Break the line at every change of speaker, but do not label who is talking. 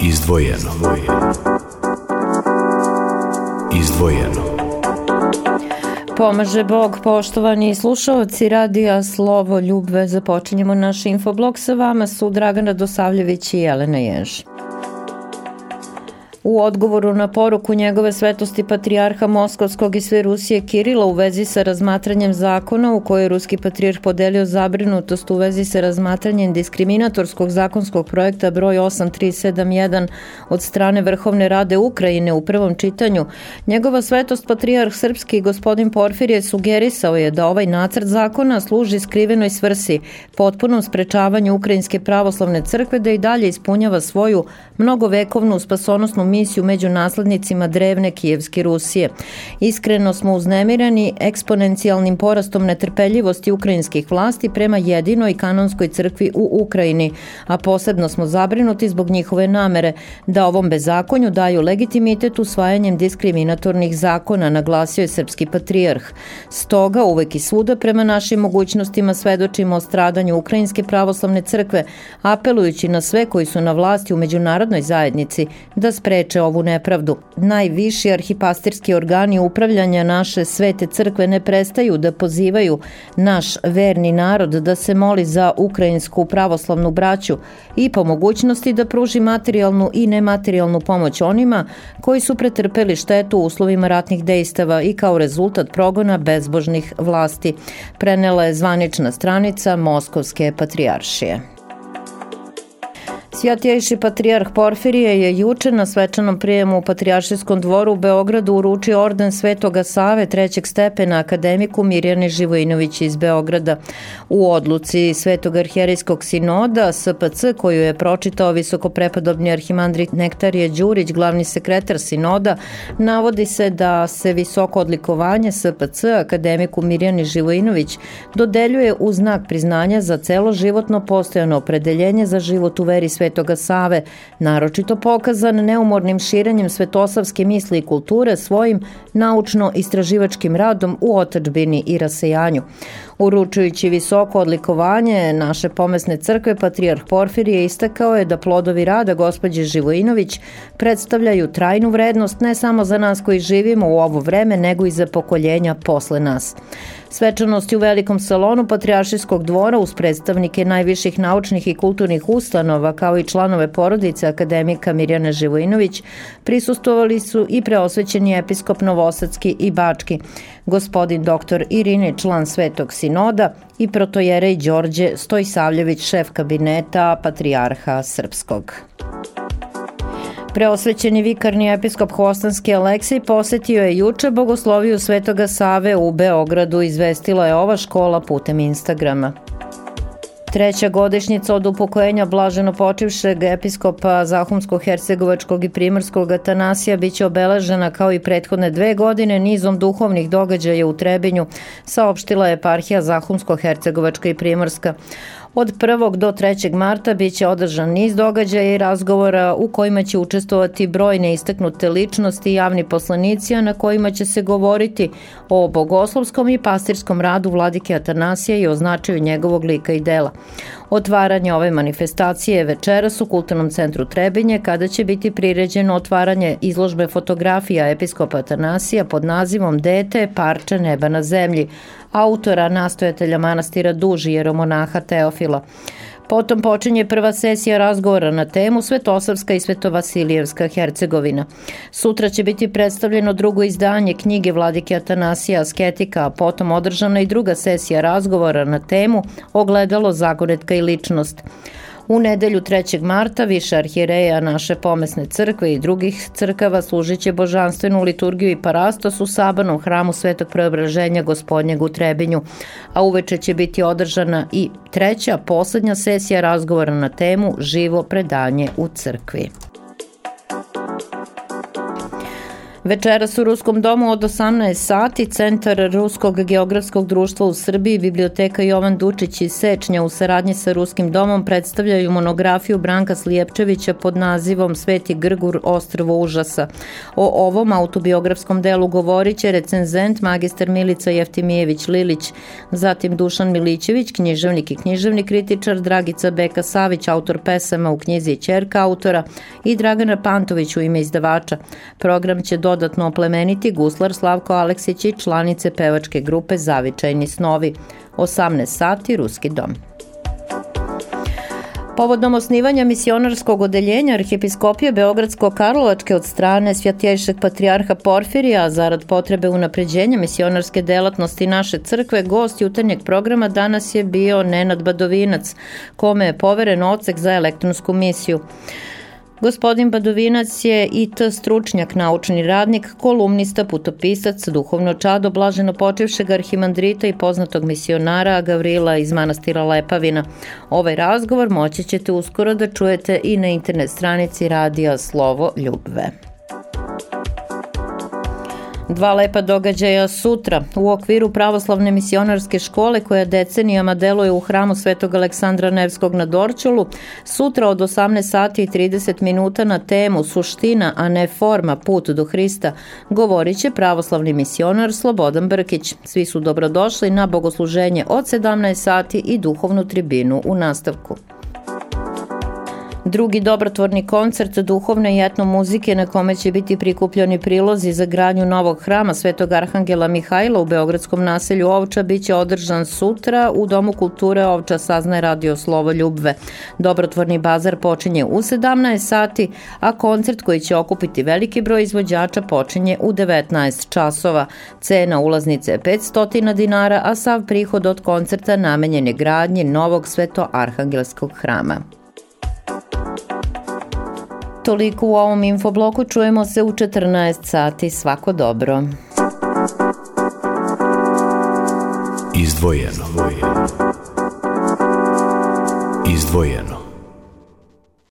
Izdvojeno. Izdvojeno. Pomaže Bog, poštovani slušalci radija Slovo Ljubve. Započinjemo naš infoblog sa vama su Dragana Dosavljević i Jelena Jež. U odgovoru na poruku njegove svetosti patrijarha Moskovskog i sve Rusije Kirila u vezi sa razmatranjem zakona u kojoj ruski patrijarh podelio zabrinutost u vezi sa razmatranjem diskriminatorskog zakonskog projekta broj 8371 od strane Vrhovne rade Ukrajine u prvom čitanju, njegova svetost patrijarh srpski gospodin Porfirije sugerisao je da ovaj nacrt zakona služi skrivenoj svrsi, potpunom sprečavanju Ukrajinske pravoslavne crkve da i dalje ispunjava svoju mnogovekovnu spasonosnu misiju među naslednicima drevne Kijevske Rusije. Iskreno smo uznemirani eksponencijalnim porastom netrpeljivosti ukrajinskih vlasti prema jedinoj kanonskoj crkvi u Ukrajini, a posebno smo zabrinuti zbog njihove namere da ovom bezakonju daju legitimitet usvajanjem diskriminatornih zakona, naglasio je srpski patrijarh. Stoga uvek i svuda prema našim mogućnostima svedočimo o stradanju Ukrajinske pravoslavne crkve, apelujući na sve koji su na vlasti u međunarodnoj zajednici da spreče spreče ovu nepravdu. Najviši arhipastirski organi upravljanja naše svete crkve ne prestaju da pozivaju naš verni narod da se moli za ukrajinsku pravoslavnu braću i po mogućnosti da pruži materijalnu i nematerijalnu pomoć onima koji su pretrpeli štetu u uslovima ratnih dejstava i kao rezultat progona bezbožnih vlasti, prenela je zvanična stranica Moskovske patrijaršije. Svjatjejši patrijarh Porfirije je juče na svečanom prijemu u Patrijaršijskom dvoru u Beogradu uručio orden Svetoga Save trećeg stepena akademiku Mirjane Živojinović iz Beograda. U odluci Svetog arhijerijskog sinoda SPC koju je pročitao visokoprepodobni arhimandrit Nektarije Đurić, glavni sekretar sinoda, navodi se da se visoko odlikovanje SPC akademiku Mirjani Živojinović dodeljuje u znak priznanja za celo životno postojano opredeljenje za život u veri Svetoga Save, naročito pokazan neumornim širenjem svetosavske misli i kulture svojim naučno-istraživačkim radom u otačbini i rasejanju. Uručujući visoko odlikovanje naše pomesne crkve, Patrijarh Porfirije istakao je da plodovi rada gospođe Živojinović predstavljaju trajnu vrednost ne samo za nas koji živimo u ovo vreme, nego i za pokoljenja posle nas. Svečanosti u velikom salonu Patrijaršijskog dvora uz predstavnike najviših naučnih i kulturnih ustanova kao i članove porodice akademika Mirjana Živojinović prisustovali su i preosvećeni episkop Novosadski i Bački, gospodin dr. Irine, član Svetog sinoda i protojerej Đorđe Stojsavljević, šef kabineta Patrijarha Srpskog. Preosvećeni vikarni episkop Hostanski Aleksej posetio je juče bogosloviju Svetoga Save u Beogradu, izvestila je ova škola putem Instagrama. Treća godišnjica od upokojenja blaženo počivšeg episkopa Zahumsko-Hercegovačkog i Primorskog Atanasija biće obeležena kao i prethodne dve godine nizom duhovnih događaja u Trebinju, saopštila je eparhija Zahumsko-Hercegovačka i Primorska. Od 1. do 3. marta biće održan niz događaja i razgovora u kojima će učestovati brojne istaknute ličnosti i javni poslanici, a na kojima će se govoriti o bogoslovskom i pastirskom radu vladike Atanasija i o značaju njegovog lika i dela. Otvaranje ove manifestacije je večeras u Kulturnom centru Trebinje kada će biti priređeno otvaranje izložbe fotografija episkopa Atanasija pod nazivom Dete, parče neba na zemlji, autora nastojatelja manastira Duži jeromonaha Teofila. Potom počinje prva sesija razgovora na temu Svetosavska i Svetovasilijevska Hercegovina. Sutra će biti predstavljeno drugo izdanje knjige Vladike Atanasija Asketika, a potom održana i druga sesija razgovora na temu Ogledalo, zagonetka i ličnost. U nedelju 3. marta više arhijereja naše pomesne crkve i drugih crkava služiće božanstvenu liturgiju i parastos u sabanom hramu Svetog preobraženja gospodnjeg u Trebinju, a uveče će biti održana i treća, poslednja sesija razgovora na temu Živo predanje u crkvi. Večeras u Ruskom domu od 18 sati Centar Ruskog geografskog društva u Srbiji, Biblioteka Jovan Dučić i Sečnja u saradnji sa Ruskim domom predstavljaju monografiju Branka Slijepčevića pod nazivom Sveti Grgur Ostrvo užasa. O ovom autobiografskom delu govorit će recenzent magister Milica Jeftimijević-Lilić, zatim Dušan Milićević, književnik i književni kritičar, Dragica Beka Savić, autor pesama u knjizi Čerka autora i Dragana Pantović u ime izdavača. Program će dodatno oplemeniti guslar Slavko Aleksić i članice pevačke grupe Zavičajni snovi. 18 sati, Ruski dom. Povodom osnivanja misionarskog odeljenja Arhipiskopije Beogradsko-Karlovačke od strane Svjatjejšeg patrijarha Porfirija, zarad potrebe unapređenja misionarske delatnosti naše crkve, gost jutarnjeg programa danas je bio Nenad Badovinac, kome je poveren ocek za elektronsku misiju. Gospodin Badovinac je IT stručnjak, naučni radnik, kolumnista, putopisac, duhovno čado, blaženo počevšeg arhimandrita i poznatog misionara Gavrila iz manastira Lepavina. Ovaj razgovor moći ćete uskoro da čujete i na internet stranici radija Slovo Ljubve. Dva lepa događaja sutra u okviru pravoslavne misionarske škole koja decenijama deluje u hramu Svetog Aleksandra Nevskog na Dorčulu. Sutra od 18 sati i 30 minuta na temu Suština, a ne forma, put do Hrista, govorit će pravoslavni misionar Slobodan Brkić. Svi su dobrodošli na bogosluženje od 17 sati i duhovnu tribinu u nastavku. Drugi dobrotvorni koncert duhovne i etno muzike na kome će biti prikupljeni prilozi za gradnju novog hrama Svetog Arhangela Mihajla u Beogradskom naselju Ovča biće održan sutra u Domu kulture Ovča saznaje radio Slovo Ljubve. Dobrotvorni bazar počinje u 17 sati, a koncert koji će okupiti veliki broj izvođača počinje u 19 časova. Cena ulaznice je 500 dinara, a sav prihod od koncerta namenjen je gradnji novog Sveto Arhangelskog hrama. Toliko u ovom infobloku, čujemo se u 14 sati, svako dobro. Izdvojeno. Izdvojeno.